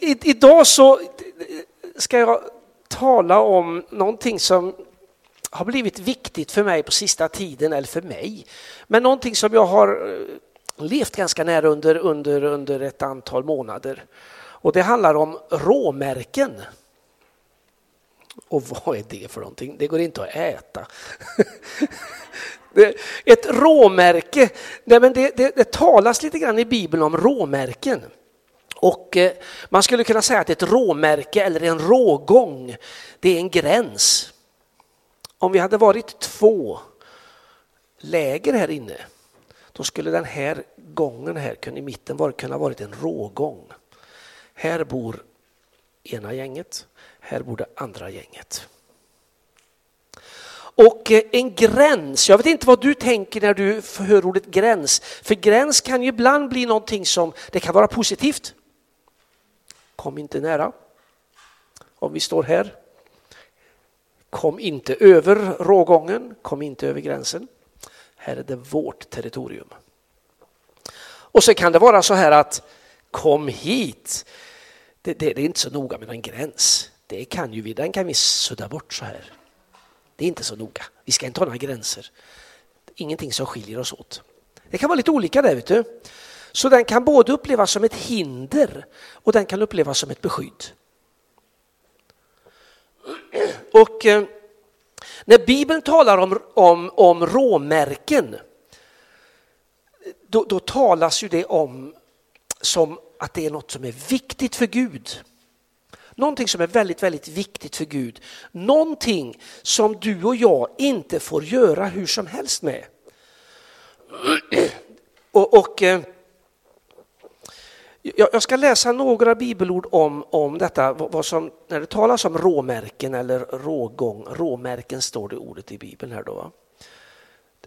i, idag så ska jag tala om någonting som har blivit viktigt för mig på sista tiden, eller för mig, men någonting som jag har eh, levt ganska nära under, under, under ett antal månader. Och det handlar om råmärken. Och vad är det för någonting? Det går inte att äta. Ett råmärke, nej men det, det, det talas lite grann i Bibeln om råmärken. Och eh, man skulle kunna säga att ett råmärke eller en rågång, det är en gräns. Om vi hade varit två läger här inne, då skulle den här gången här i mitten var, kunna varit en rågång. Här bor ena gänget, här bor det andra gänget. Och eh, en gräns, jag vet inte vad du tänker när du hör ordet gräns, för gräns kan ju ibland bli någonting som, det kan vara positivt. Kom inte nära. Om vi står här. Kom inte över rågången, kom inte över gränsen. Här är det vårt territorium. Och så kan det vara så här att kom hit. Det, det, det är inte så noga med en gräns. Det kan ju vi, den kan vi sudda bort så här. Det är inte så noga. Vi ska inte ha några gränser. Ingenting som skiljer oss åt. Det kan vara lite olika där. Vet du. Så den kan både upplevas som ett hinder och den kan upplevas som ett beskydd. Och eh, när Bibeln talar om, om, om råmärken då, då talas ju det om som att det är något som är viktigt för Gud. Någonting som är väldigt, väldigt viktigt för Gud. Någonting som du och jag inte får göra hur som helst med. Och, och eh, jag ska läsa några bibelord om, om detta, vad som, när det talas om råmärken eller rågång, råmärken står det ordet i Bibeln här då.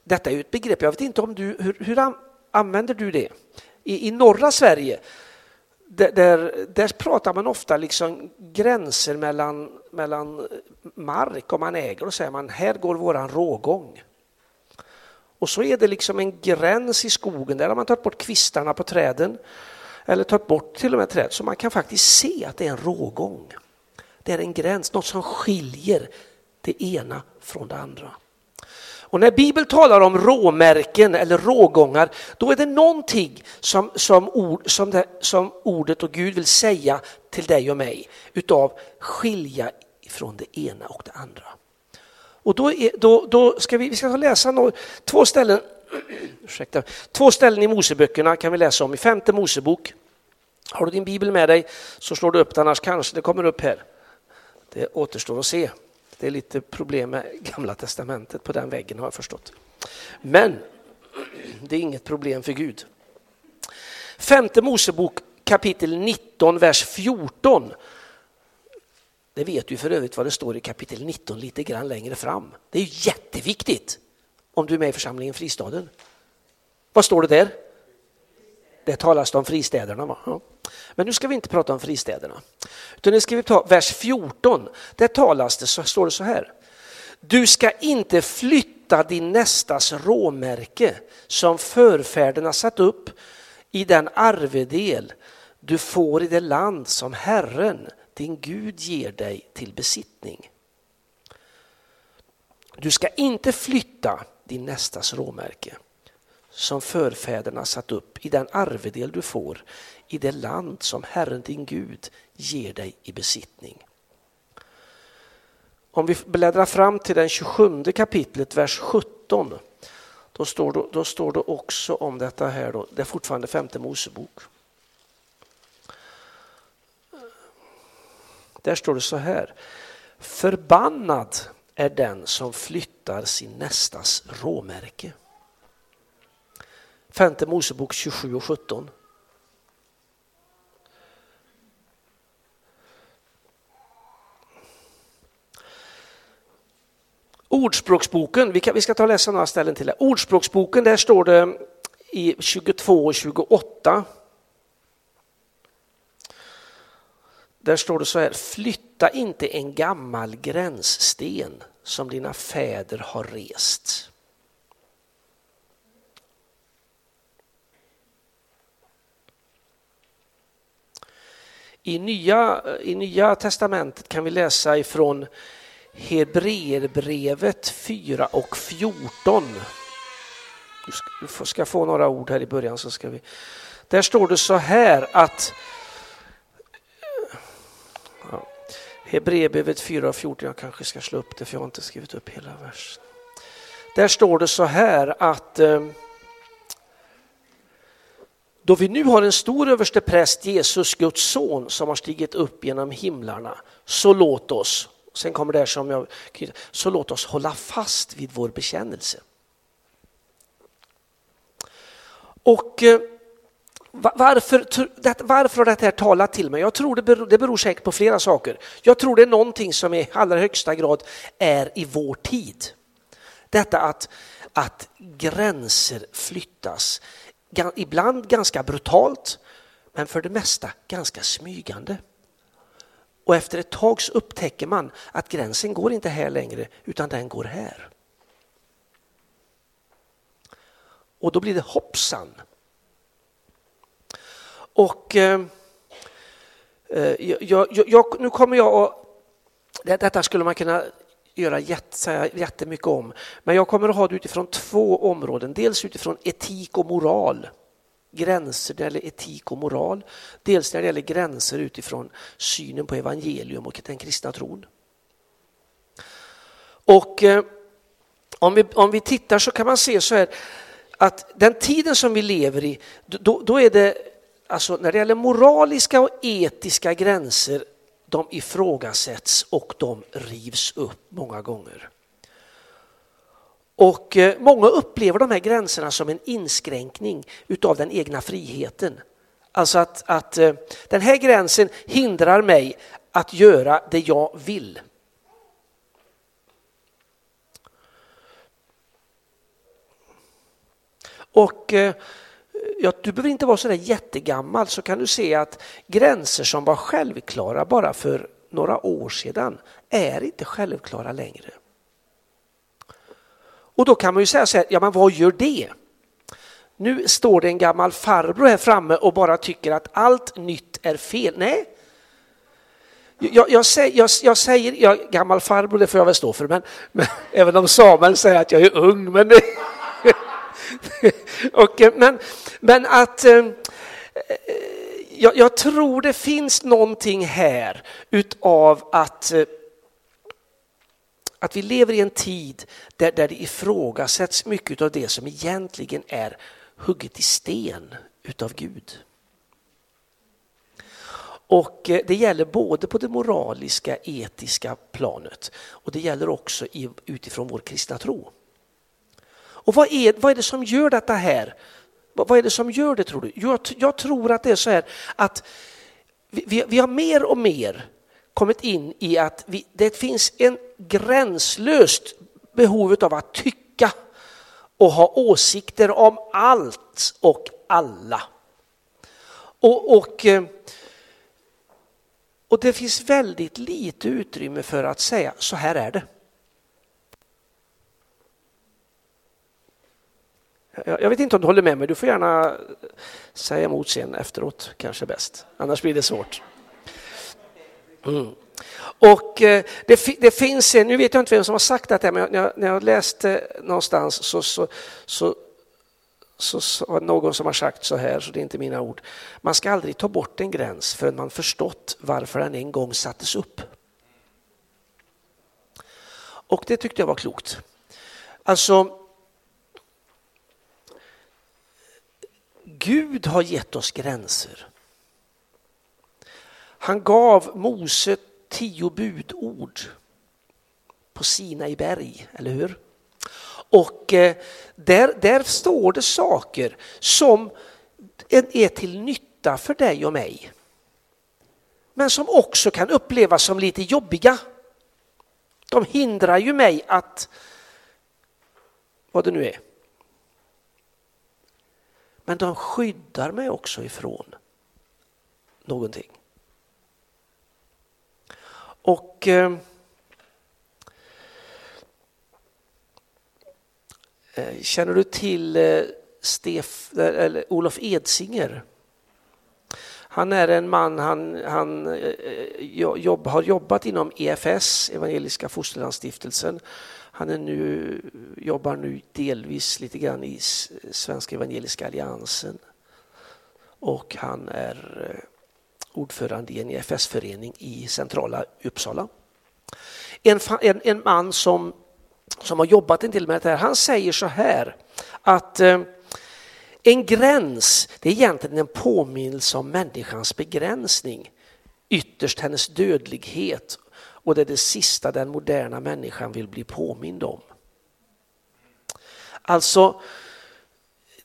Detta är ju ett begrepp, jag vet inte om du, hur, hur använder du det? I, i norra Sverige där, där, där, pratar man ofta liksom gränser mellan, mellan mark, om man äger och säger man här går våran rågång. Och så är det liksom en gräns i skogen, där har man tagit bort kvistarna på träden eller tagit bort till och med träd så man kan faktiskt se att det är en rågång. Det är en gräns, något som skiljer det ena från det andra. Och när Bibeln talar om råmärken eller rågångar, då är det någonting som, som, ord, som, det, som ordet och Gud vill säga till dig och mig utav skilja från det ena och det andra. Och då, är, då, då ska vi, vi ska läsa några, två ställen ursäkta, två ställen i Moseböckerna kan vi läsa om i femte Mosebok. Har du din bibel med dig så slår du upp den, annars kanske det kommer upp här. Det återstår att se. Det är lite problem med Gamla Testamentet på den väggen har jag förstått. Men det är inget problem för Gud. Femte Mosebok kapitel 19, vers 14. Det vet du för övrigt vad det står i kapitel 19 lite grann längre fram. Det är jätteviktigt om du är med i församlingen Fristaden. Vad står det där? Det talas om fristäderna. Va? Ja. Men nu ska vi inte prata om fristäderna. Utan nu ska vi ta vers 14. Där talas det, så står det så här. Du ska inte flytta din nästas råmärke som förfäderna satt upp i den arvedel du får i det land som Herren, din Gud, ger dig till besittning. Du ska inte flytta din nästas råmärke som förfäderna satt upp i den arvedel du får i det land som Herren din Gud ger dig i besittning. Om vi bläddrar fram till den 27 kapitlet, vers 17, då står det, då står det också om detta här. Då. Det är fortfarande femte Mosebok. Där står det så här. Förbannad är den som flyttar sin nästas råmärke. Femte Mosebok 27 och 17. Ordspråksboken, vi, kan, vi ska ta och läsa några ställen till. Ordspråksboken, där står det i 22 och 28. Där står det så här, flytta inte en gammal gränssten som dina fäder har rest. I nya, I nya testamentet kan vi läsa ifrån Hebreerbrevet 4 och 14. Du ska få några ord här i början så ska vi... Där står det så här att ja, Hebreerbrevet 4.14, jag kanske ska slå upp det för jag har inte skrivit upp hela versen. Där står det så här att ehm, då vi nu har en stor överstepräst, Jesus, Guds son, som har stigit upp genom himlarna, så låt oss, sen kommer det här som jag, så låt oss hålla fast vid vår bekännelse. Och eh, varför, varför har det här talat till mig? Jag tror det beror, det beror säkert på flera saker. Jag tror det är någonting som i allra högsta grad är i vår tid. Detta att, att gränser flyttas, ibland ganska brutalt, men för det mesta ganska smygande. Och efter ett tag så upptäcker man att gränsen går inte här längre, utan den går här. Och då blir det hoppsan. Och eh, eh jag, jag, jag, nu kommer jag att... Detta skulle man kunna göra jätt, säga jättemycket om. Men jag kommer att ha det utifrån två områden. Dels utifrån etik och moral. Gränser när det gäller etik och moral. Dels när det gäller gränser utifrån synen på evangelium och den kristna tron. Och eh, om, vi, om vi tittar så kan man se så här att den tiden som vi lever i, då, då är det, alltså när det gäller moraliska och etiska gränser de ifrågasätts och de rivs upp många gånger. Och eh, många upplever de här gränserna som en inskränkning utav den egna friheten. Alltså att, att eh, den här gränsen hindrar mig att göra det jag vill. Och eh, ja, du behöver inte vara så där jättegammal så kan du se att gränser som var självklara bara för några år sedan är inte självklara längre. Och då kan man ju säga så här, ja men vad gör det? Nu står det en gammal farbror här framme och bara tycker att allt nytt är fel. Nej, jag, jag, säger, jag, jag säger jag, gammal farbror, det får jag väl stå för, men, men även om Samuel säger att jag är ung. Men det, och, eh, men, men att eh, eh, jag, jag, tror det finns någonting här utav att, eh, att vi lever i en tid där, där det ifrågasätts mycket av det som egentligen är hugget i sten utav Gud. Och eh, det gäller både på det moraliska, etiska planet och det gäller också utifrån vår kristna tro. Och vad är, vad är det som gör detta här? Vad är det som gör det tror du? Jag, jag tror att det är så här att vi, vi har mer och mer kommit in i att vi, det finns en gränslöst behov av att tycka och ha åsikter om allt och alla. Och, och, eh, och det finns väldigt lite utrymme för att säga så här är det. Jag vet inte om du håller med mig, du får gärna säga emot sen efteråt, kanske bäst. Annars blir det svårt. Mm. Och eh, det, det, finns nu vet jag inte vem som har sagt det, men när jag, när jag läste någonstans så, så, så, så, så någon som har sagt så här, så det är inte mina ord. Man ska aldrig ta bort en gräns förrän man förstått varför den en gång sattes upp. Och det tyckte jag var klokt. Alltså, Gud har gett oss gränser. Han gav Mose tio budord på Sinai berg, eller hur? Och eh, där, där står det saker som är till nytta för dig och mig. Men som också kan upplevas som lite jobbiga. De hindrar ju mig att, vad det nu är, men de skyddar mig också ifrån någonting. Och eh, eh känner du till eh, Stef, eh, eller Olof Edsinger? Han är en man, han, han eh, jobb, har jobbat inom EFS, Evangeliska Fosterlandsstiftelsen. Han är nu, jobbar nu delvis lite grann i Svenska Evangeliska Alliansen. Och han är eh, ordförande i en EFS-förening i centrala Uppsala. En, en, en man som, som har jobbat en del med det här, han säger så här att eh, en gräns det är egentligen en påminnelse om människans begränsning, ytterst hennes dödlighet och det är det sista den moderna människan vill bli påmind om. Alltså,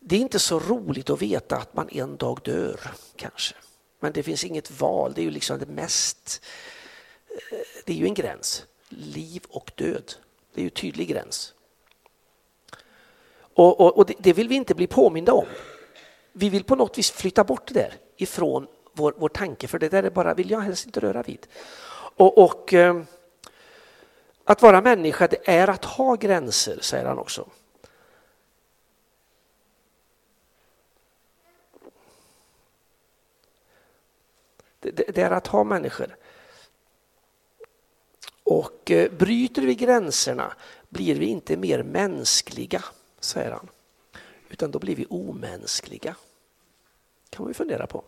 det är inte så roligt att veta att man en dag dör, kanske. Men det finns inget val, det är ju liksom det mest... Eh, det är ju en gräns. Liv och död, det är ju en tydlig gräns. Och, och, och det, det, vill vi inte bli påminda om. Vi vill på något vis flytta bort det där ifrån vår, vår tanke, för det där är bara, vill jag helst inte röra vid. Och, och eh, att vara människa, det är att ha gränser, säger han också. Det, är att ha människor. Och eh, bryter vi gränserna blir vi inte mer mänskliga, säger han. Utan då blir vi omänskliga. kan man ju fundera på.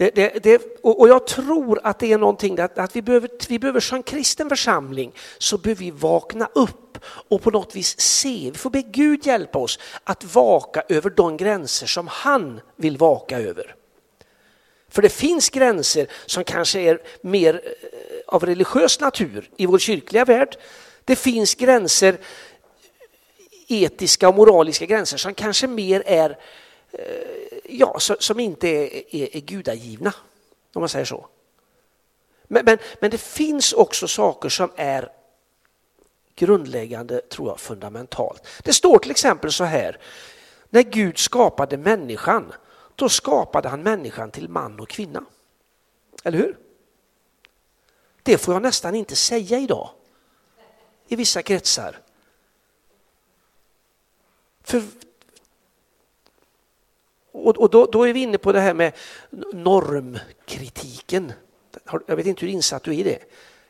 Det, det, det, och jag tror att det är någonting att, att vi, behöver, vi behöver som kristen församling så behöver vi vakna upp och på något vis se, vi får be Gud hjälpa oss att vaka över de gränser som han vill vaka över. För det finns gränser som kanske är mer eh, av religiös natur i vår kyrkliga värld. Det finns gränser, etiska och moraliska gränser som kanske mer är Eh, Eh, ja, som inte är, är, är gudagivna, om man säger så. Men, men, men det finns också saker som är grundläggande, tror jag, fundamentalt. Det står till exempel så här, när Gud skapade människan, då skapade han människan till man och kvinna. Eller hur? Det får jag nästan inte säga idag i vissa kretsar. För och, och då, då, är vi inne på det här med normkritiken. Jag vet inte hur insatt du är i det.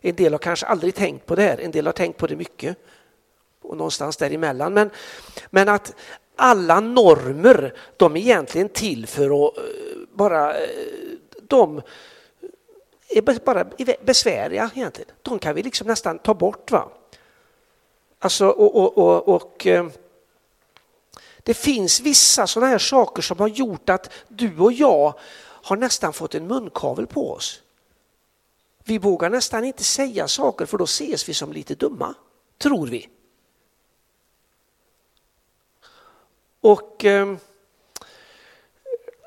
En del har kanske aldrig tänkt på det här, en del har tänkt på det mycket. Och någonstans däremellan. Men, men att alla normer, de är egentligen till för att eh, bara... Eh, de är bara besvärliga egentligen. De kan vi liksom nästan ta bort. va. Alltså och, och, och, och eh, det finns vissa sådana här saker som har gjort att du och jag har nästan fått en munkavel på oss. Vi vågar nästan inte säga saker för då ses vi som lite dumma, tror vi. Och eh,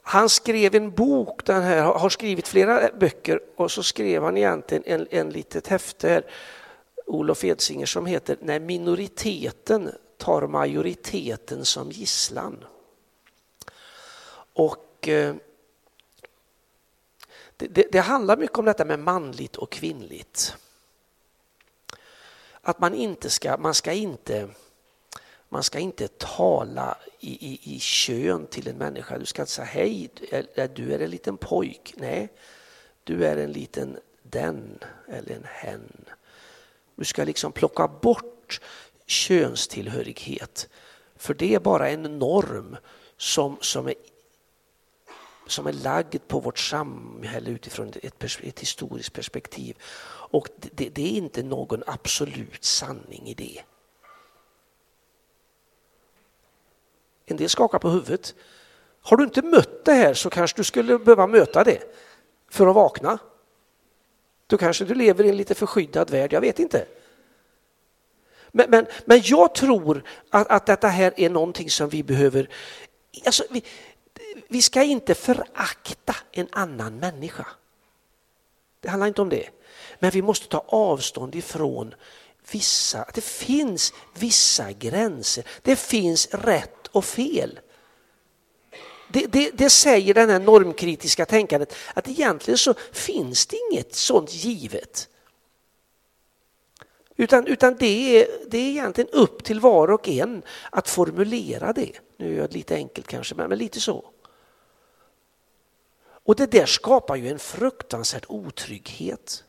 han skrev en bok, den här, har skrivit flera böcker och så skrev han egentligen en, en litet häfte här, Olof Edsinger, som heter När minoriteten tar majoriteten som gisslan. Och eh, det, det, det, handlar mycket om detta med manligt och kvinnligt. Att man inte ska, man ska inte, man ska inte tala i, i, i kön till en människa. Du ska inte säga hej, du är en liten pojk. Nej, du är en liten den eller en hen. Du ska liksom plocka bort könstillhörighet. För det är bara en norm som, som, är, som är lagd på vårt samhälle utifrån ett, ett historiskt perspektiv. Och det, det, är inte någon absolut sanning i det. En del skakar på huvudet. Har du inte mött det här så kanske du skulle behöva möta det för att vakna. Då kanske du lever i en lite förskyddad värld, jag vet inte. Men, men, men jag tror att, att detta här är någonting som vi behöver... Alltså, vi, vi ska inte förakta en annan människa. Det handlar inte om det. Men vi måste ta avstånd ifrån vissa, det finns vissa gränser. Det finns rätt och fel. Det, det, det, säger den här normkritiska tänkandet att egentligen så finns det inget sånt givet. Utan, utan det, är, det är egentligen upp till var och en att formulera det. Nu är jag lite enkelt kanske, men, men lite så. Och det där skapar ju en fruktansvärd otrygghet.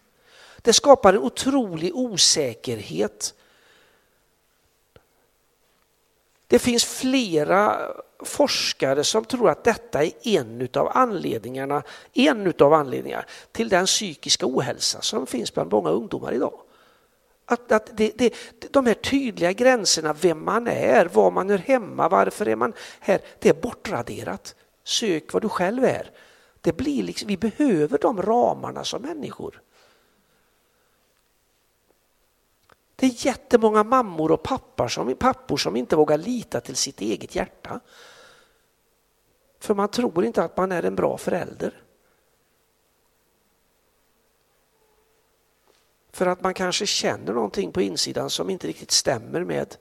Det skapar en otrolig osäkerhet. Det finns flera forskare som tror att detta är en av anledningarna, en utav anledningarna till den psykiska ohälsa som finns bland många ungdomar idag. Att, att det, det, de här tydliga gränserna, vem man är, var man är hemma, varför är man här, det är bortraderat. Sök vad du själv är. Det blir liksom, vi behöver de ramarna som människor. Det är jättemånga mammor och pappor som, pappor som inte vågar lita till sitt eget hjärta. För man tror inte att man är en bra förälder. För att man kanske känner någonting på insidan som inte riktigt stämmer med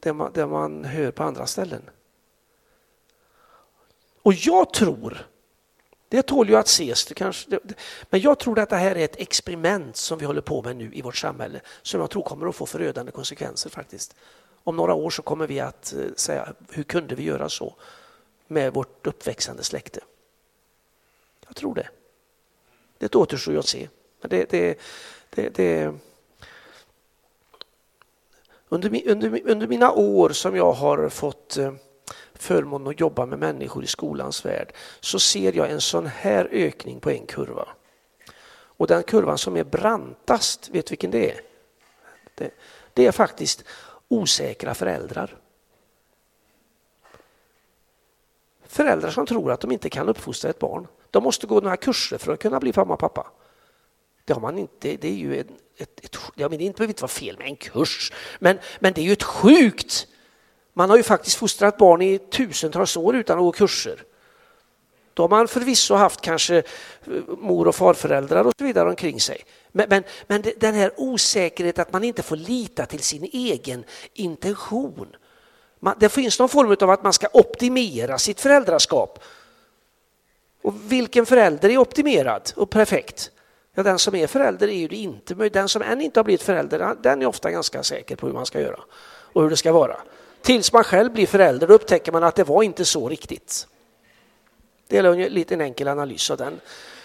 det man, det man hör på andra ställen. Och jag tror, det tål ju att ses, det kanske, men jag tror att det här är ett experiment som vi håller på med nu i vårt samhälle som jag tror kommer att få förödande konsekvenser faktiskt. Om några år så kommer vi att eh, säga, hur kunde vi göra så med vårt uppväxande släkte? Jag tror det. Det återstår ju att se. Men det, det, det, det under, under, under, mina år som jag har fått eh, förmånen att jobba med människor i skolans värld så ser jag en sån här ökning på en kurva. Och den kurvan som är brantast, vet du vilken det är? Det, det är faktiskt osäkra föräldrar. Föräldrar som tror att de inte kan uppfostra ett barn. De måste gå några kurser för att kunna bli mamma och pappa. Det har man inte, det är ju ett, ett, ett jag menar, det behöver inte vara fel med en kurs, men, men det är ju ett sjukt. Man har ju faktiskt fostrat barn i tusentals år utan att gå kurser. Då har man förvisso haft kanske eh, mor och farföräldrar och så vidare omkring sig. Men, men, men den här osäkerheten att man inte får lita till sin egen intention. Man, det finns någon form av att man ska optimera sitt föräldraskap. Och vilken förälder är optimerad och perfekt? Ja, den som är förälder är ju det inte, men den som än inte har blivit förälder, den är ofta ganska säker på hur man ska göra och hur det ska vara. Tills man själv blir förälder, då upptäcker man att det var inte så riktigt. Det är en liten enkel analys av den.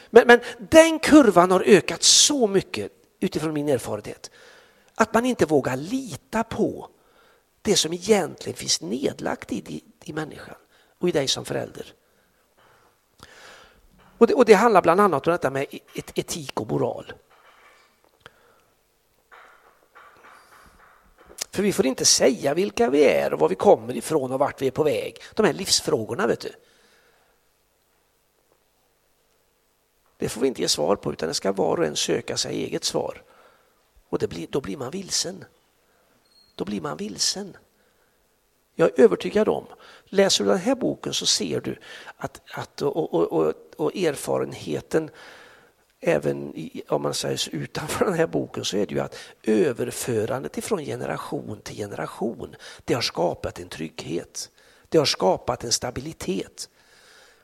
Men, men den kurvan har ökat så mycket utifrån min erfarenhet att man inte vågar lita på det som egentligen finns nedlagt i, i människan och i dig som förälder. Och det, och det handlar bland annat om detta med e-, et, etik och moral. För vi får inte säga vilka vi är och var vi kommer ifrån och vart vi är på väg. De här livsfrågorna, vet du. Det får vi inte ge svar på utan det ska var och en söka sig eget svar. Och det blir, då blir man vilsen. Då blir man vilsen. Jag är övertygad om, läser du den här boken så ser du att, att och, och, och, och erfarenheten även i, om man säger så, utanför den här boken så är det ju att överförandet ifrån generation till generation, det har skapat en trygghet. Det har skapat en stabilitet.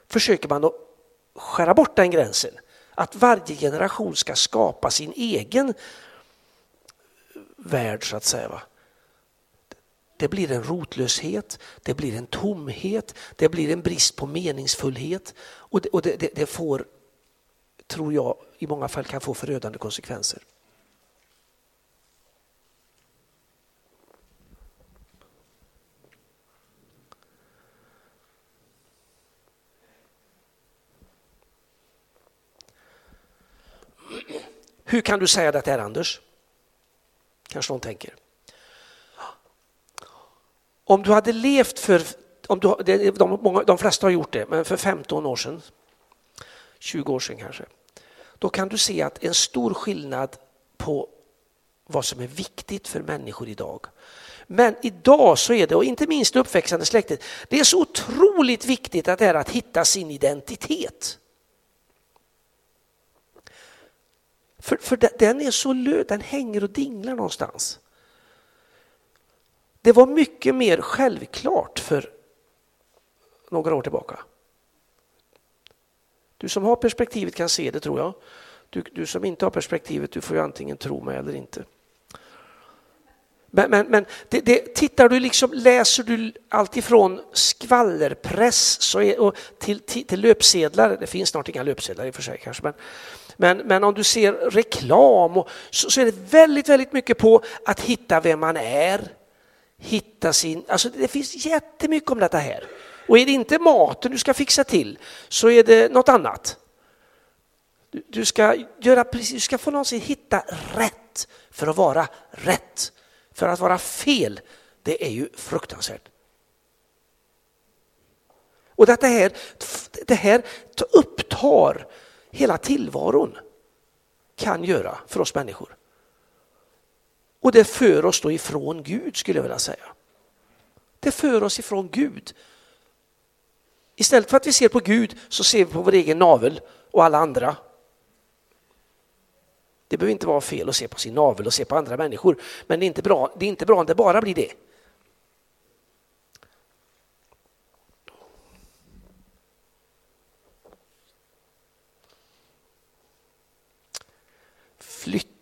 Försöker man att skära bort den gränsen, att varje generation ska skapa sin egen värld så att säga. Va? Det blir en rotlöshet, det blir en tomhet, det blir en brist på meningsfullhet och det, och det, det, det får, tror jag, i många fall kan få förödande konsekvenser. Hur kan du säga det här Anders? Kanske någon tänker. Om du hade levt för, om du, de, många, de flesta har gjort det, men för 15 år sedan, 20 år sedan kanske, då kan du se att en stor skillnad på vad som är viktigt för människor idag. Men idag så är det, och inte minst det uppväxande släktet, det är så otroligt viktigt att det är att hitta sin identitet. För, för den är så lös, den hänger och dinglar någonstans. Det var mycket mer självklart för några år tillbaka. Du som har perspektivet kan se det tror jag. Du, du som inte har perspektivet, du får ju antingen tro mig eller inte. Men, men, men det, det, tittar du liksom, läser du alltifrån skvallerpress så är, och till, till, till, löpsedlar, det finns snart inga löpsedlar i och för sig kanske, men, men, men om du ser reklam och, så, så, är det väldigt, väldigt mycket på att hitta vem man är, hitta sin, alltså det finns jättemycket om detta här. Och är det inte maten du ska fixa till så är det något annat. Du, ska, göra precis, du ska få någonsin hitta rätt för att vara rätt. För att vara fel, det är ju fruktansvärt. Och detta här, det här upptar hela tillvaron, kan göra för oss människor. Och det för oss då ifrån Gud skulle jag vilja säga. Det för oss ifrån Gud. Istället för att vi ser på Gud så ser vi på vår egen navel och alla andra. Det behöver inte vara fel att se på sin navel och se på andra människor, men det är inte bra, det är inte bra om det bara blir det.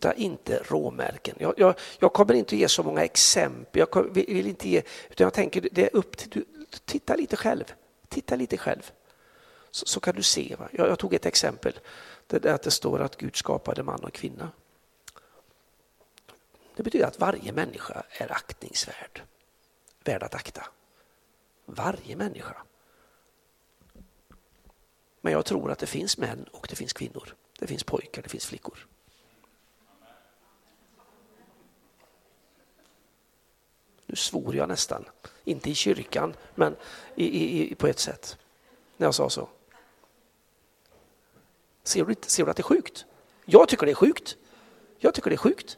Flytta inte råmärken. Jag, jag, jag, kommer inte att ge så många exempel, jag vill inte ge, utan jag tänker det är upp till du, titta lite själv. Titta lite själv. Så, så kan du se. Jag, jag, tog ett exempel där att det står att Gud skapade man och kvinna. Det betyder att varje människa är aktningsvärd, värd att akta. Varje människa. Men jag tror att det finns män och det finns kvinnor. Det finns pojkar, det finns flickor. Nu svor jag nästan, inte i kyrkan, men i, i, på ett sätt, när jag sa så. Ser du, ser du att det är sjukt? Jag tycker det är sjukt. Jag tycker det är sjukt.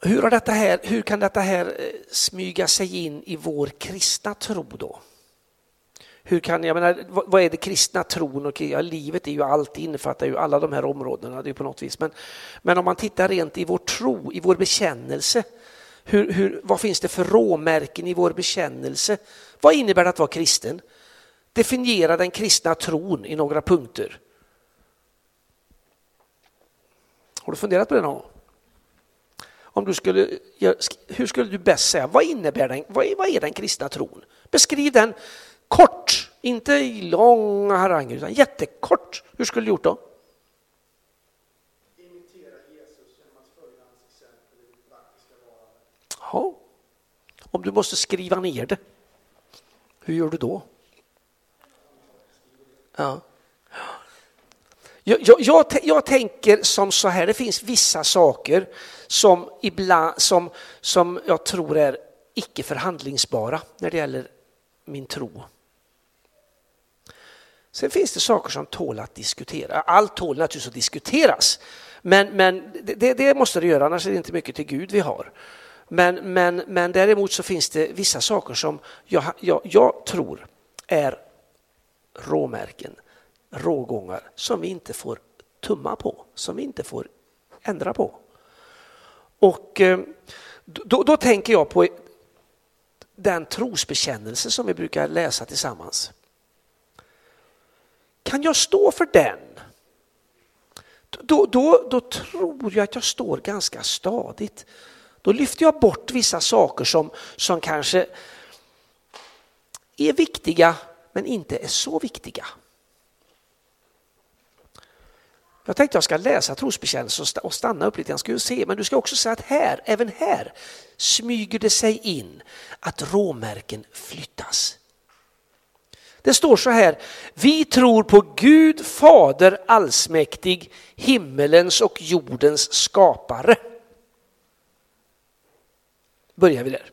Hur, har detta här, hur kan detta här eh, smyga sig in i vår kristna tro då? Hur kan, jag menar, vad är det kristna tron? Och ja, livet är ju allt, innefattar ju alla de här områdena det är på något vis. Men, men om man tittar rent i vår tro, i vår bekännelse, hur, hur, vad finns det för råmärken i vår bekännelse? Vad innebär det att vara kristen? Definiera den kristna tron i några punkter. Har du funderat på det någon gång? Om du skulle, hur skulle du bäst säga, vad innebär den, vad är, vad är den kristna tron? Beskriv den kort, inte i långa haranger utan jättekort. Hur skulle du gjort då? Ja. Om du måste skriva ner det, hur gör du då? Ja. Jag, jag, jag, jag, tänker som så här, det finns vissa saker som, ibland, som, som jag tror är icke förhandlingsbara när det gäller min tro. Sen finns det saker som tål att diskutera. Allt tål naturligtvis att diskuteras, men, men det, det måste det göra, annars är det inte mycket till Gud vi har. Men, men, men däremot så finns det vissa saker som jag, jag, jag tror är råmärken, rågångar som vi inte får tumma på, som vi inte får ändra på. Och eh, då, då tänker jag på den trosbekännelse som vi brukar läsa tillsammans. Kan jag stå för den? Då, då, då tror jag att jag står ganska stadigt. Då lyfter jag bort vissa saker som, som kanske är viktiga men inte är så viktiga. Jag tänkte jag ska läsa trosbekännelsen och stanna upp lite grann, ska se, men du ska också se att här, även här smyger det sig in att råmärken flyttas. Det står så här, vi tror på Gud Fader allsmäktig, himmelens och jordens skapare. Börjar vi där.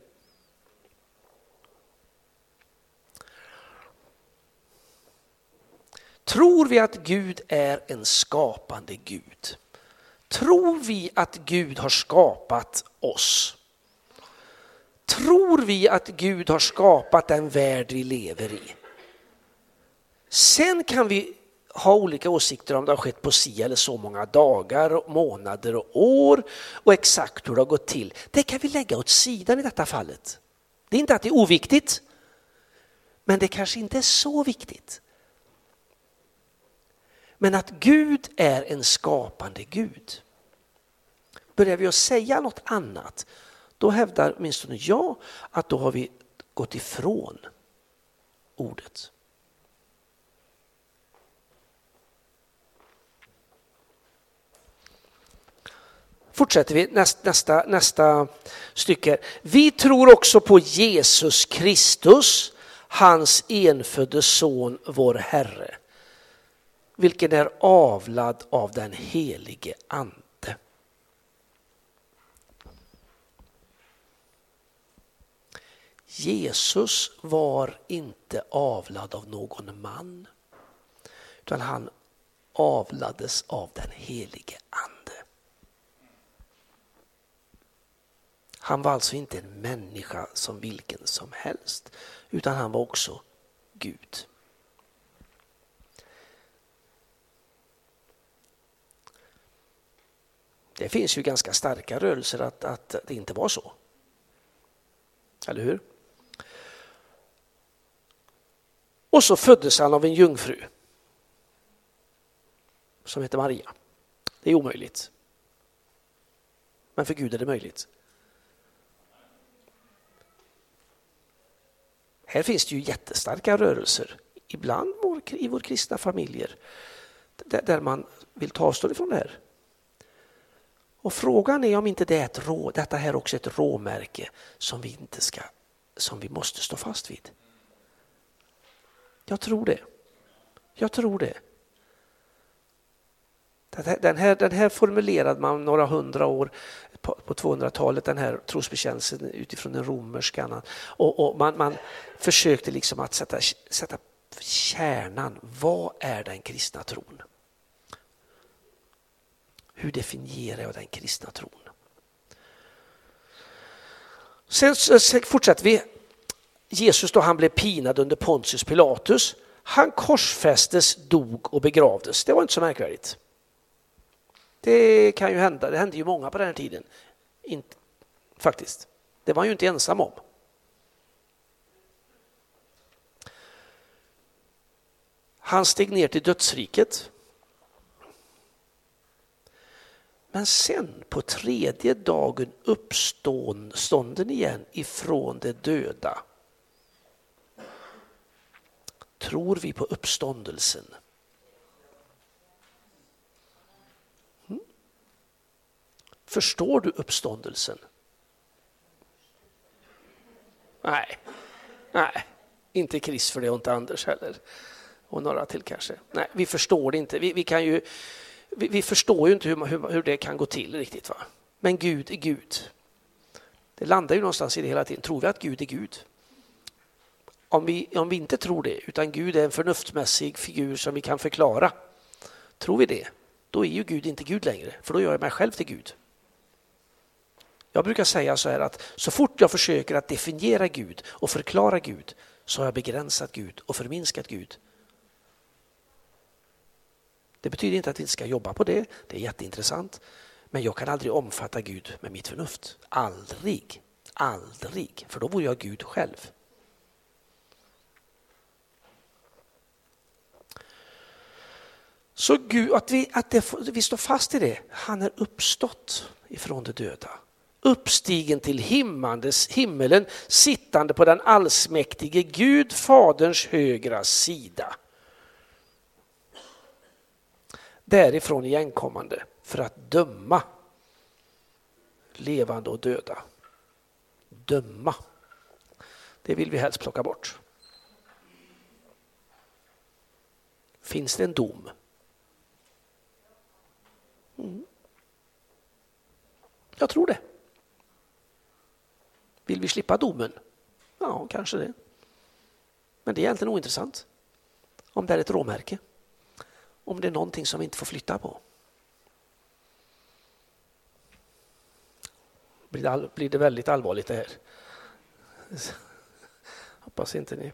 Tror vi att Gud är en skapande Gud? Tror vi att Gud har skapat oss? Tror vi att Gud har skapat den värld vi lever i? Sen kan vi ha olika åsikter om det har skett på si eller så många dagar, månader och år och exakt hur det har gått till. Det kan vi lägga åt sidan i detta fallet. Det är inte att det är oviktigt, men det kanske inte är så viktigt. Men att Gud är en skapande Gud. Börjar vi att säga något annat, då hävdar åtminstone jag att då har vi gått ifrån ordet. Fortsätter vi nästa, nästa, nästa stycke. Vi tror också på Jesus Kristus, hans enfödde son, vår Herre, vilken är avlad av den helige Ande. Jesus var inte avlad av någon man, utan han avlades av den helige Ande. Han var alltså inte en människa som vilken som helst, utan han var också Gud. Det finns ju ganska starka rörelser att, att det inte var så. Eller hur? Och så föddes han av en jungfru som heter Maria. Det är omöjligt. Men för Gud är det möjligt. Här finns det ju jättestarka rörelser, ibland i vår kristna familjer, där man vill ta avstånd ifrån det här. Och frågan är om inte det är ett rå, detta här också är ett råmärke som vi, inte ska, som vi måste stå fast vid. Jag tror det. Jag tror det. Den här, den här formulerade man några hundra år på, på 200-talet, den här trosbekännelsen utifrån den romerska. Och, och man, man, försökte liksom att sätta, sätta kärnan. Vad är den kristna tron? Hur definierar jag den kristna tron? Sen fortsätter vi. Jesus då han blev pinad under Pontius Pilatus. Han korsfästes, dog och begravdes. Det var inte så märkvärdigt. Det kan ju hända, det hände ju många på den här tiden. Inte, faktiskt. Det var han ju inte ensam om. Han steg ner till dödsriket. Men sen på tredje dagen uppstånden igen ifrån de döda. Tror vi på uppståndelsen? Förstår du uppståndelsen? Nej, nej, inte Chris för det och inte Anders heller. Och några till kanske. Nej, vi förstår det inte. Vi, vi kan ju, vi, vi, förstår ju inte hur, hur, hur, det kan gå till riktigt. Va? Men Gud är Gud. Det landar ju någonstans i det hela tiden. Tror vi att Gud är Gud? Om vi, om vi inte tror det, utan Gud är en förnuftsmässig figur som vi kan förklara. Tror vi det, då är ju Gud inte Gud längre, för då gör jag mig själv till Gud. Jag brukar säga så här att så fort jag försöker att definiera Gud och förklara Gud så har jag begränsat Gud och förminskat Gud. Det betyder inte att vi inte ska jobba på det, det är jätteintressant. Men jag kan aldrig omfatta Gud med mitt förnuft. Aldrig, aldrig, för då vore jag Gud själv. Så Gud, att, vi, att det, vi står fast i det, han är uppstått ifrån de döda uppstigen till himmelen, sittande på den allsmäktige Gud, Faderns högra sida. Därifrån igenkommande för att döma levande och döda. Döma. Det vill vi helst plocka bort. Finns det en dom? Mm. Jag tror det. Vill vi slippa domen? Ja, kanske det. Men det är egentligen ointressant. Om det är ett råmärke. Om det är någonting som vi inte får flytta på. Blir det, all, blir det väldigt allvarligt det här? Hoppas inte ni.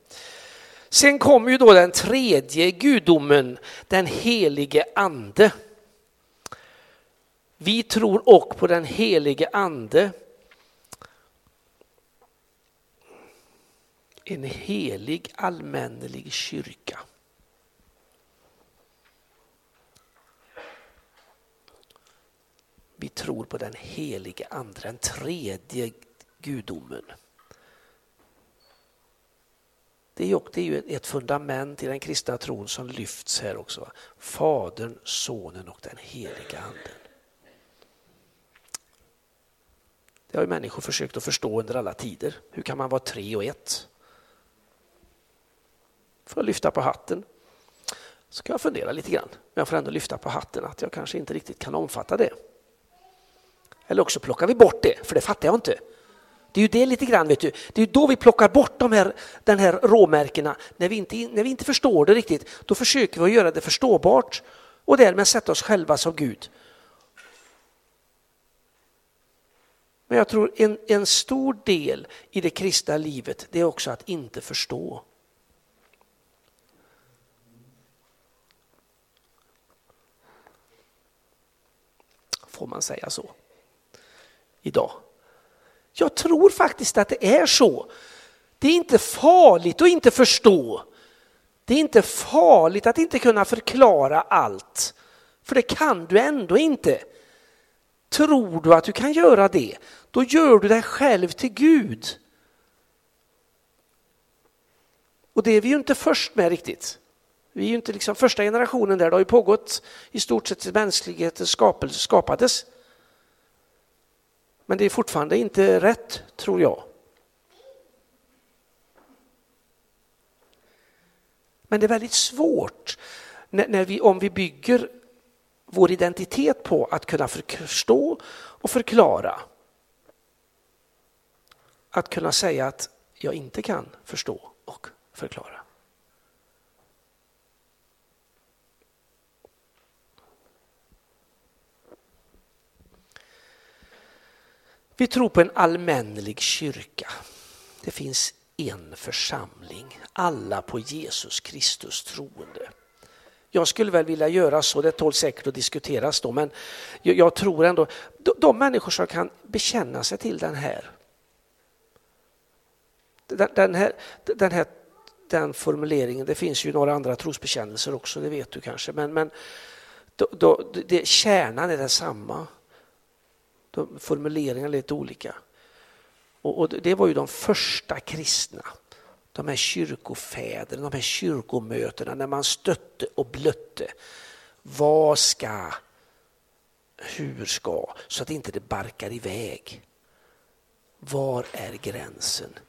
Sen kommer ju då den tredje gudomen, den helige ande. Vi tror också på den helige ande en helig allmännelig kyrka. Vi tror på den helige andra, den tredje gudomen. Det är ju ett fundament i den kristna tron som lyfts här också. Fadern, Sonen och den heliga anden. Det har ju människor försökt att förstå under alla tider. Hur kan man vara tre och ett? Får jag lyfta på hatten? Så kan jag fundera lite grann. Men jag får ändå lyfta på hatten att jag kanske inte riktigt kan omfatta det. Eller också plockar vi bort det, för det fattar jag inte. Det är ju det lite grann, vet du. Det är ju då vi plockar bort de här, den här råmärkena. När vi, inte, när vi inte förstår det riktigt, då försöker vi att göra det förståbart och därmed sätta oss själva som Gud. Men jag tror en, en stor del i det kristna livet, det är också att inte förstå. Får man säga så? Idag. Jag tror faktiskt att det är så. Det är inte farligt att inte förstå. Det är inte farligt att inte kunna förklara allt. För det kan du ändå inte. Tror du att du kan göra det, då gör du dig själv till Gud. Och det är vi ju inte först med riktigt. Vi är ju inte liksom första generationen där, det har ju pågått i stort sett sedan mänskligheten skapades. Men det är fortfarande inte rätt, tror jag. Men det är väldigt svårt när, när vi, om vi bygger vår identitet på att kunna förstå och förklara. Att kunna säga att jag inte kan förstå och förklara. Vi tror på en allmännelig kyrka. Det finns en församling, alla på Jesus Kristus troende. Jag skulle väl vilja göra så, det tål säkert att diskuteras då, men jag, jag tror ändå, de, människor som kan bekänna sig till den här, den, den här, den här den formuleringen, det finns ju några andra trosbekännelser också, det vet du kanske, men, men då, då, det, kärnan är densamma. De, formuleringarna är lite olika. Och, och, det var ju de första kristna de här kyrkofäderna, de här kyrkomötena när man stötte och blötte. Vad ska, hur ska, så att inte det barkar iväg. Var är gränsen?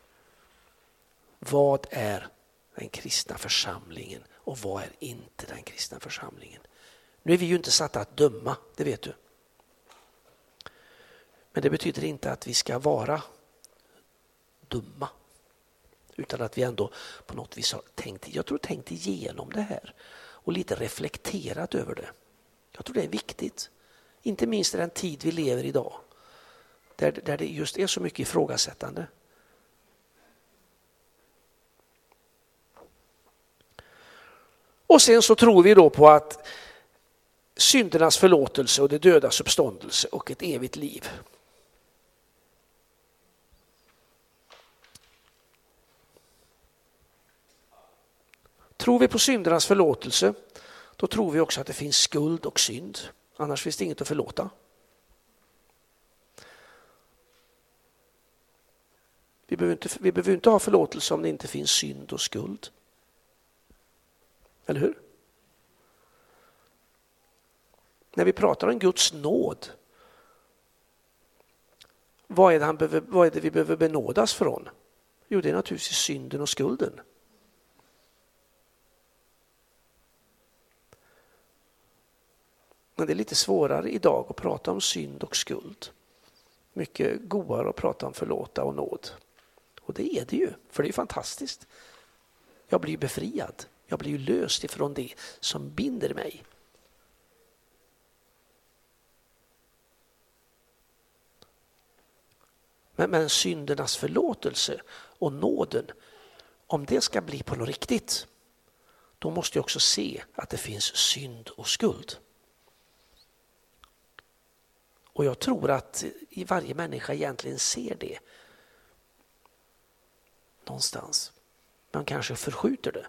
Vad är den kristna församlingen och vad är inte den kristna församlingen? Nu är vi ju inte satta att döma, det vet du. Men det betyder inte att vi ska vara dumma. Utan att vi ändå på något vis har tänkt, jag tror tänkt igenom det här och lite reflekterat över det. Jag tror det är viktigt. Inte minst i den tid vi lever idag. Där, där det just är så mycket ifrågasättande. Och sen så tror vi då på att syndernas förlåtelse och det dödas uppståndelse och ett evigt liv. Tror vi på syndernas förlåtelse, då tror vi också att det finns skuld och synd. Annars finns det inget att förlåta. Vi behöver, inte, vi behöver inte ha förlåtelse om det inte finns synd och skuld. Eller hur? När vi pratar om Guds nåd, vad är, det han behöver, vad är det vi behöver benådas från? Jo, det är naturligtvis synden och skulden. Men det är lite svårare idag att prata om synd och skuld. Mycket godare att prata om förlåta och nåd. Och det är det ju, för det är fantastiskt. Jag blir befriad. Jag blir löst ifrån det som binder mig. Men, men syndernas förlåtelse och nåden, om det ska bli på något riktigt, då måste jag också se att det finns synd och skuld. Och jag tror att varje människa egentligen ser det. Någonstans. Man kanske förskjuter det.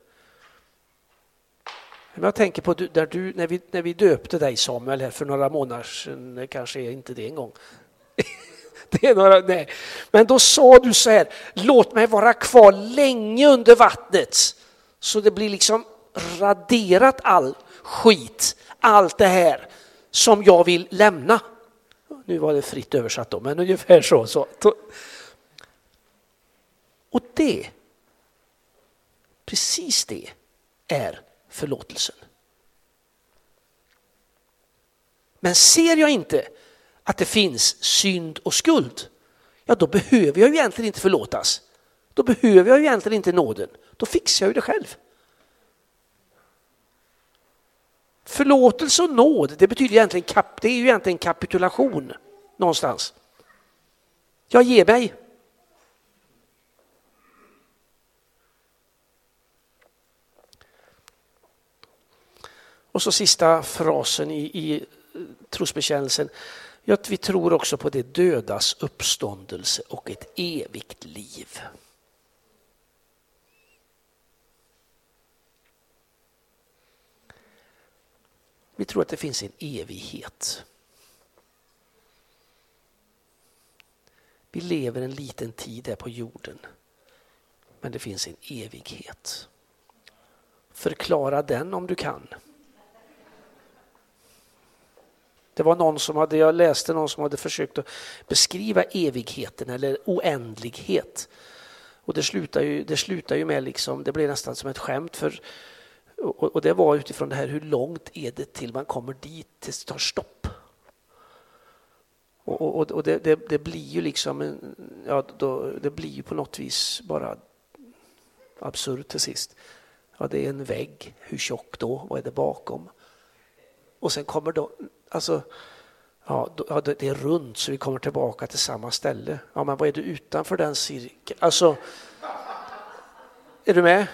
Jag tänker på där du, när, vi, när vi döpte dig Samuel här för några månader sedan, kanske inte det en gång. det är några, nej. Men då sa du så här, låt mig vara kvar länge under vattnet så det blir liksom raderat all skit, allt det här som jag vill lämna. Nu var det fritt översatt då, men ungefär så. så. Och det, precis det är förlåtelsen. Men ser jag inte att det finns synd och skuld, ja då behöver jag ju egentligen inte förlåtas. Då behöver jag ju egentligen inte nåden. Då fixar jag ju det själv. Förlåtelse och nåd, det betyder egentligen, det är ju egentligen kapitulation någonstans. Jag ger mig. Och så sista frasen i, i eh, trosbekännelsen. Att vi tror också på det dödas uppståndelse och ett evigt liv. Vi tror att det finns en evighet. Vi lever en liten tid här på jorden, men det finns en evighet. Förklara den om du kan. Det var någon som hade, jag läste någon som hade försökt att beskriva evigheten eller oändlighet. Och det slutar ju, det slutar ju med, liksom, det blev nästan som ett skämt för och, och det var utifrån det här hur långt är det till man kommer dit tills det tar stopp. Och, och, och det, det, det, blir ju liksom, ja, då, det blir ju på något vis bara absurt till sist. Ja, det är en vägg, hur tjock då? Vad är det bakom? Och sen kommer då, alltså, ja, då, det är runt så vi kommer tillbaka till samma ställe. Ja, men vad är det utanför den cirkeln? Alltså, är du med?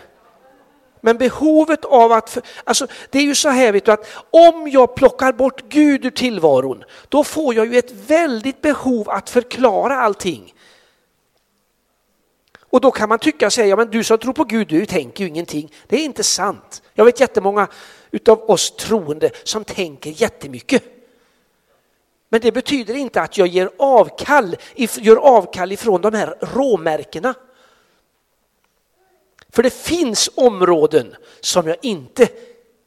Men behovet av att, alltså det är ju så här vet du att om jag plockar bort Gud ur tillvaron, då får jag ju ett väldigt behov att förklara allting. Och då kan man tycka säga, ja men du som tror på Gud, du tänker ju ingenting. Det är inte sant. Jag vet jättemånga utav oss troende som tänker jättemycket. Men det betyder inte att jag ger avkall, gör avkall ifrån de här råmärkena. För det finns områden som jag inte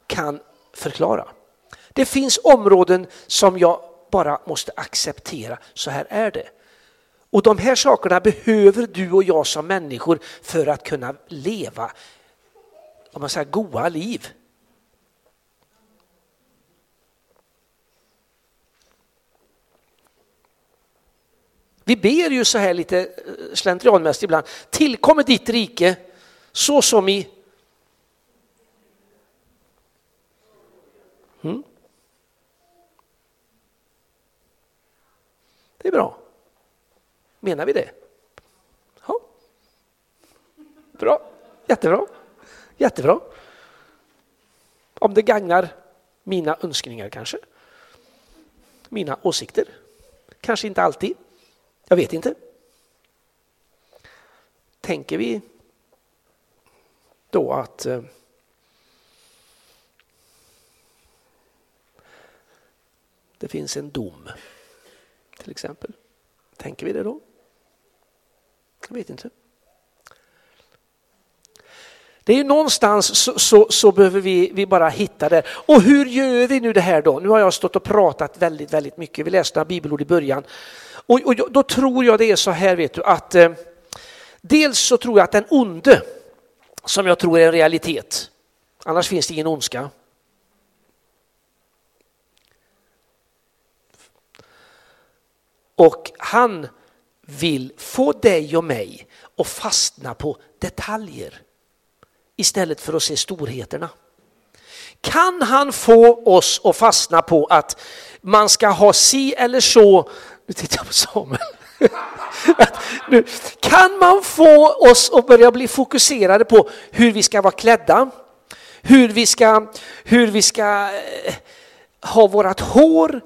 kan förklara. Det finns områden som jag bara måste acceptera, så här är det. Och de här sakerna behöver du och jag som människor för att kunna leva om man säger, goda liv. Vi ber ju så här lite eh, slentrianmässigt ibland, tillkommer ditt rike så som i mm. Det är bra. Menar vi det? Ja. Bra, jättebra. Jättebra. Om det gagnar mina önskningar kanske. Mina åsikter. Kanske inte alltid. Jag vet inte. Tänker vi då att eh, det finns en dom, till exempel. Tänker vi det då? Jag vet inte. Det är ju någonstans så, så, så, behöver vi, vi bara hitta det. Och hur gör vi nu det här då? Nu har jag stått och pratat väldigt, väldigt mycket. Vi läste några bibelord i början. Och, och då tror jag det är så här, vet du, att eh, dels så tror jag att den onde som jag tror är en realitet. Annars finns det ingen ondska. Och han vill få dig och mig att fastna på detaljer istället för att se storheterna. Kan han få oss att fastna på att man ska ha si eller så, nu tittar jag på Samuel, nu, kan man få oss att börja bli fokuserade på hur vi ska vara klädda, hur vi ska, hur vi ska eh, ha vårt hår,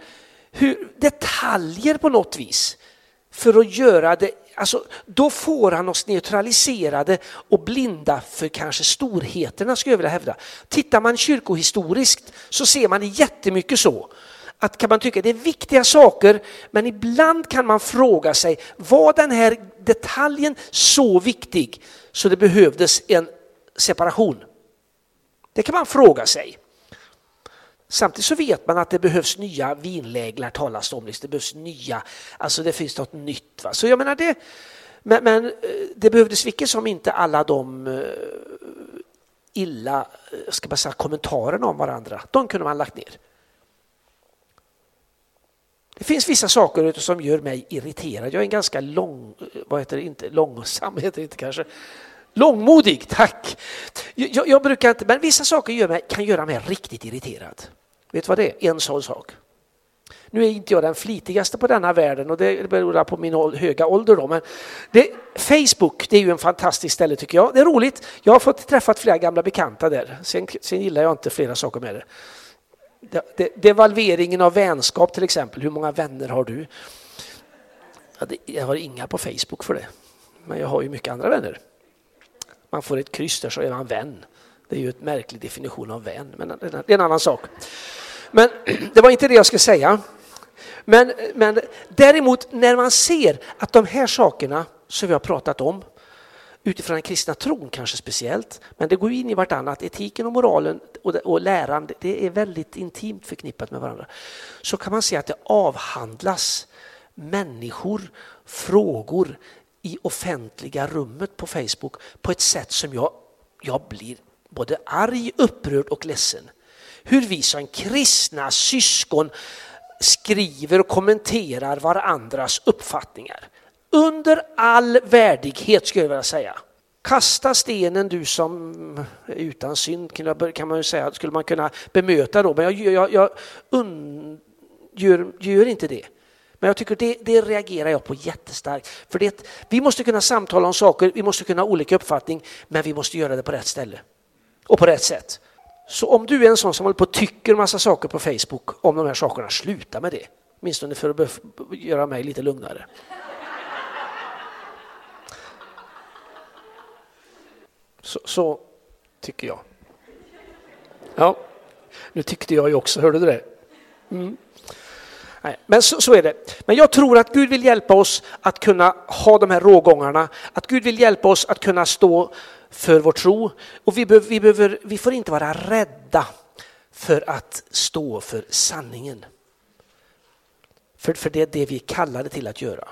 hur, detaljer på något vis. för att göra det, alltså, då får han oss neutraliserade och blinda för kanske storheterna skulle jag vilja hävda. Tittar man kyrkohistoriskt så ser man jättemycket så att kan man tycka det är viktiga saker, men ibland kan man fråga sig, var den här detaljen så viktig så det behövdes en separation? Det kan man fråga sig. Samtidigt så vet man att det behövs nya vinläglar talas det om. Det behövs nya, alltså det finns något nytt. Va? Så jag menar det, men, men eh, det behövdes vilket som inte alla de eh, illa, eh, ska man säga, kommentarerna om varandra, de kunde man lagt ner. Det finns vissa saker som gör mig irriterad. Jag är en ganska lång, vad heter det, inte långsam heter det inte kanske. Långmodig, tack! Jag, jag, brukar inte, men vissa saker gör mig, kan göra mig riktigt irriterad. Vet du vad det är? En sån sak. Nu är inte jag den flitigaste på denna världen och det beror på min höga ålder. Då, men det, Facebook det är ju en fantastisk ställe tycker jag. Det är roligt. Jag har fått träffat flera gamla bekanta där. Sen, sen gillar jag inte flera saker med det. Devalveringen av vänskap till exempel. Hur många vänner har du? Jag har inga på Facebook för det. Men jag har ju mycket andra vänner. Man får ett kryss där så är man vän. Det är ju en märklig definition av vän, men det är en annan sak. Men det var inte det jag skulle säga. Men, men däremot när man ser att de här sakerna som vi har pratat om utifrån den kristna tron kanske speciellt, men det går in i vartannat. Etiken och moralen och, och läran, det är väldigt intimt förknippat med varandra. Så kan man se att det avhandlas människor, frågor i offentliga rummet på Facebook på ett sätt som jag, jag blir både arg, upprörd och ledsen. Hur vi som kristna syskon skriver och kommenterar varandras uppfattningar. Under all värdighet skulle jag vilja säga. Kasta stenen du som är utan synd kan man ju säga, skulle man kunna bemöta då, men jag, jag, jag un, gör, gör, inte det. Men jag tycker det, det reagerar jag på jättestarkt. För det, vi måste kunna samtala om saker, vi måste kunna ha olika uppfattning, men vi måste göra det på rätt ställe och på rätt sätt. Så om du är en sån som håller på och tycker massa saker på Facebook om de här sakerna, sluta med det. Åtminstone för att göra mig lite lugnare. Så, så, tycker jag. Ja, nu tyckte jag ju också, hörde du det? Mm. Nej, men så, så, är det. Men jag tror att Gud vill hjälpa oss att kunna ha de här rågångarna, att Gud vill hjälpa oss att kunna stå för vår tro. Och vi, behöver, vi, behöver, vi får inte vara rädda för att stå för sanningen. För, för det är det vi är kallade till att göra.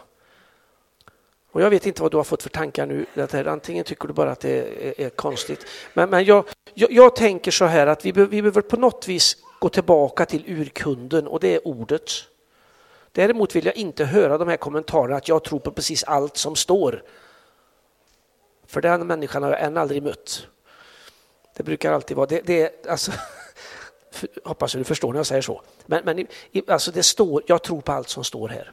Och jag vet inte vad du har fått för tankar nu. Antingen tycker du bara att det är, är konstigt. Men, men jag, jag, jag, tänker så här att vi, be, vi behöver på något vis gå tillbaka till urkunden och det är ordet. Däremot vill jag inte höra de här kommentarerna att jag tror på precis allt som står. För den människan har jag än aldrig mött. Det brukar alltid vara, det, det alltså, hoppas du förstår när jag säger så. Men, men alltså det står, jag tror på allt som står här.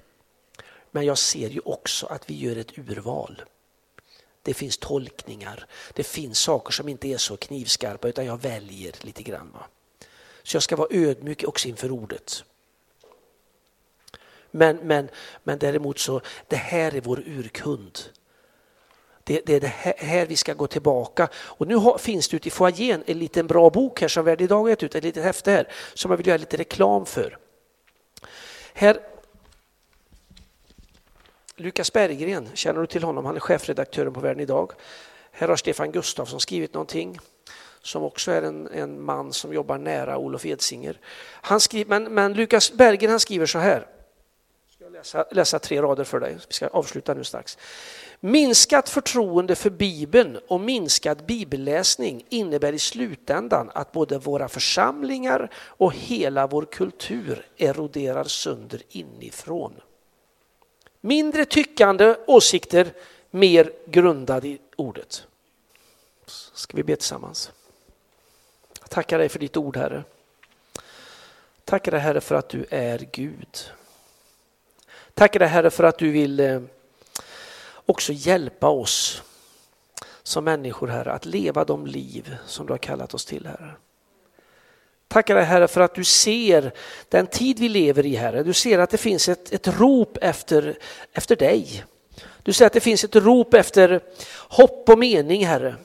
Men jag ser ju också att vi gör ett urval. Det finns tolkningar, det finns saker som inte är så knivskarpa utan jag väljer lite grann. Va? Så jag ska vara ödmjuk också inför ordet. Men, men, men däremot så, det här är vår urkund. Det, det är det här, här, vi ska gå tillbaka. Och nu har, finns det ute i foajén en liten bra bok här som Värld idag har gett ut, ett litet häfte här som jag vill göra lite reklam för. Här Lukas Berggren, känner du till honom? Han är chefredaktören på Världen idag. Här har Stefan Gustafsson skrivit någonting som också är en, en man som jobbar nära Olof Edsinger. Han skriver, men, men Lukas Berggren han skriver så här. Jag ska läsa, läsa tre rader för dig. Vi ska avsluta nu strax. Minskat förtroende för Bibeln och minskad bibelläsning innebär i slutändan att både våra församlingar och hela vår kultur eroderar sönder inifrån. Mindre tyckande åsikter, mer grundade i ordet. Ska vi be tillsammans? Jag tackar dig för ditt ord, Herre. Tackar dig, Herre, för att du är Gud. Tackar dig, Herre, för att du vill eh, också hjälpa oss som människor, Herre, att leva de liv som du har kallat oss till, Herre. Tackar dig Herre för att du ser den tid vi lever i Herre. Du ser att det finns ett, ett rop efter, efter dig. Du ser att det finns ett rop efter hopp och mening Herre.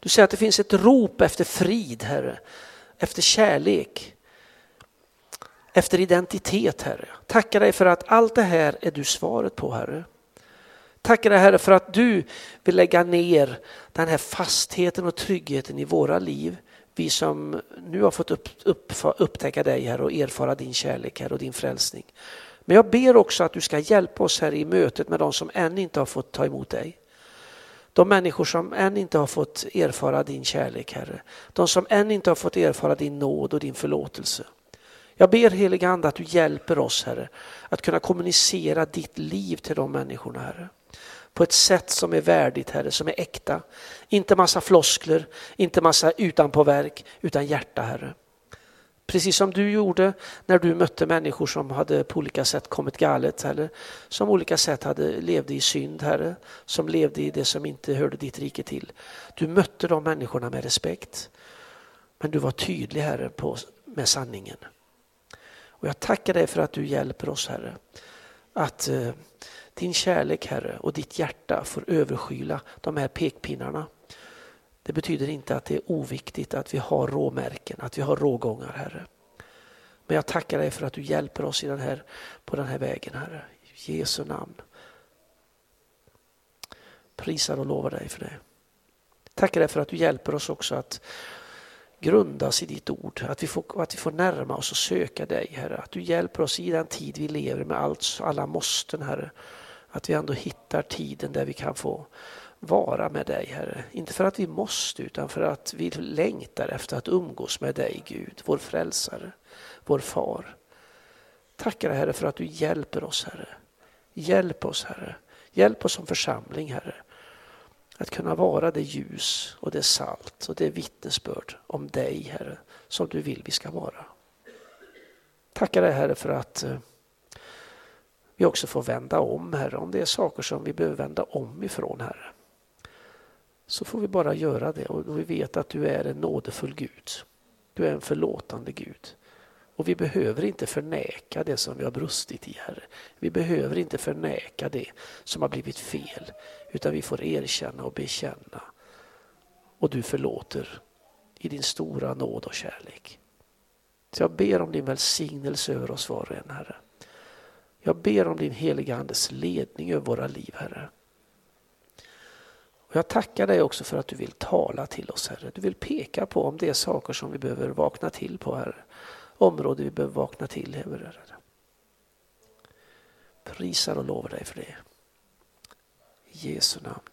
Du ser att det finns ett rop efter frid Herre, efter kärlek, efter identitet Herre. Tackar dig för att allt det här är du svaret på Herre. Tackar dig Herre för att du vill lägga ner den här fastheten och tryggheten i våra liv. Vi som nu har fått upp, upp, upptäcka dig här och erfara din kärlek här och din frälsning. Men jag ber också att du ska hjälpa oss här i mötet med de som ännu inte har fått ta emot dig. De människor som än inte har fått erfara din kärlek Herre. De som än inte har fått erfara din nåd och din förlåtelse. Jag ber heliga Ande att du hjälper oss Herre att kunna kommunicera ditt liv till de människorna Herre på ett sätt som är värdigt Herre, som är äkta. Inte massa floskler, inte massa utanpåverk, utan hjärta Herre. Precis som du gjorde när du mötte människor som hade på olika sätt kommit galet eller som på olika sätt hade levde i synd Herre, som levde i det som inte hörde ditt rike till. Du mötte de människorna med respekt. Men du var tydlig Herre på, med sanningen. Och jag tackar dig för att du hjälper oss Herre att eh, din kärlek Herre och ditt hjärta får överskyla de här pekpinnarna. Det betyder inte att det är oviktigt att vi har råmärken, att vi har rågångar Herre. Men jag tackar dig för att du hjälper oss i den här, på den här vägen Herre. I Jesu namn. Prisar och lovar dig för det. Tackar dig för att du hjälper oss också att grundas i ditt ord. Att vi, får, att vi får närma oss och söka dig Herre. Att du hjälper oss i den tid vi lever med allt, alla måsten Herre. Att vi ändå hittar tiden där vi kan få vara med dig Herre. Inte för att vi måste utan för att vi längtar efter att umgås med dig Gud, vår frälsare, vår far. Tackar Herre för att du hjälper oss Herre. Hjälp oss Herre. Hjälp oss som församling Herre. Att kunna vara det ljus och det salt och det vittnesbörd om dig Herre som du vill vi ska vara. Tackar dig Herre för att eh, vi också får vända om, Herre. Om det är saker som vi behöver vända om ifrån, Herre. Så får vi bara göra det och vi vet att du är en nådefull Gud. Du är en förlåtande Gud. Och vi behöver inte förneka det som vi har brustit i, Herre. Vi behöver inte förneka det som har blivit fel, utan vi får erkänna och bekänna. Och du förlåter i din stora nåd och kärlek. Så jag ber om din välsignelse över oss var och en, Herre. Jag ber om din heliga Andes ledning över våra liv, Herre. Och jag tackar dig också för att du vill tala till oss, Herre. Du vill peka på om det är saker som vi behöver vakna till på, Herre. Områden vi behöver vakna till, Herre. Prisar och lovar dig för det. I Jesu namn.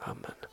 Amen.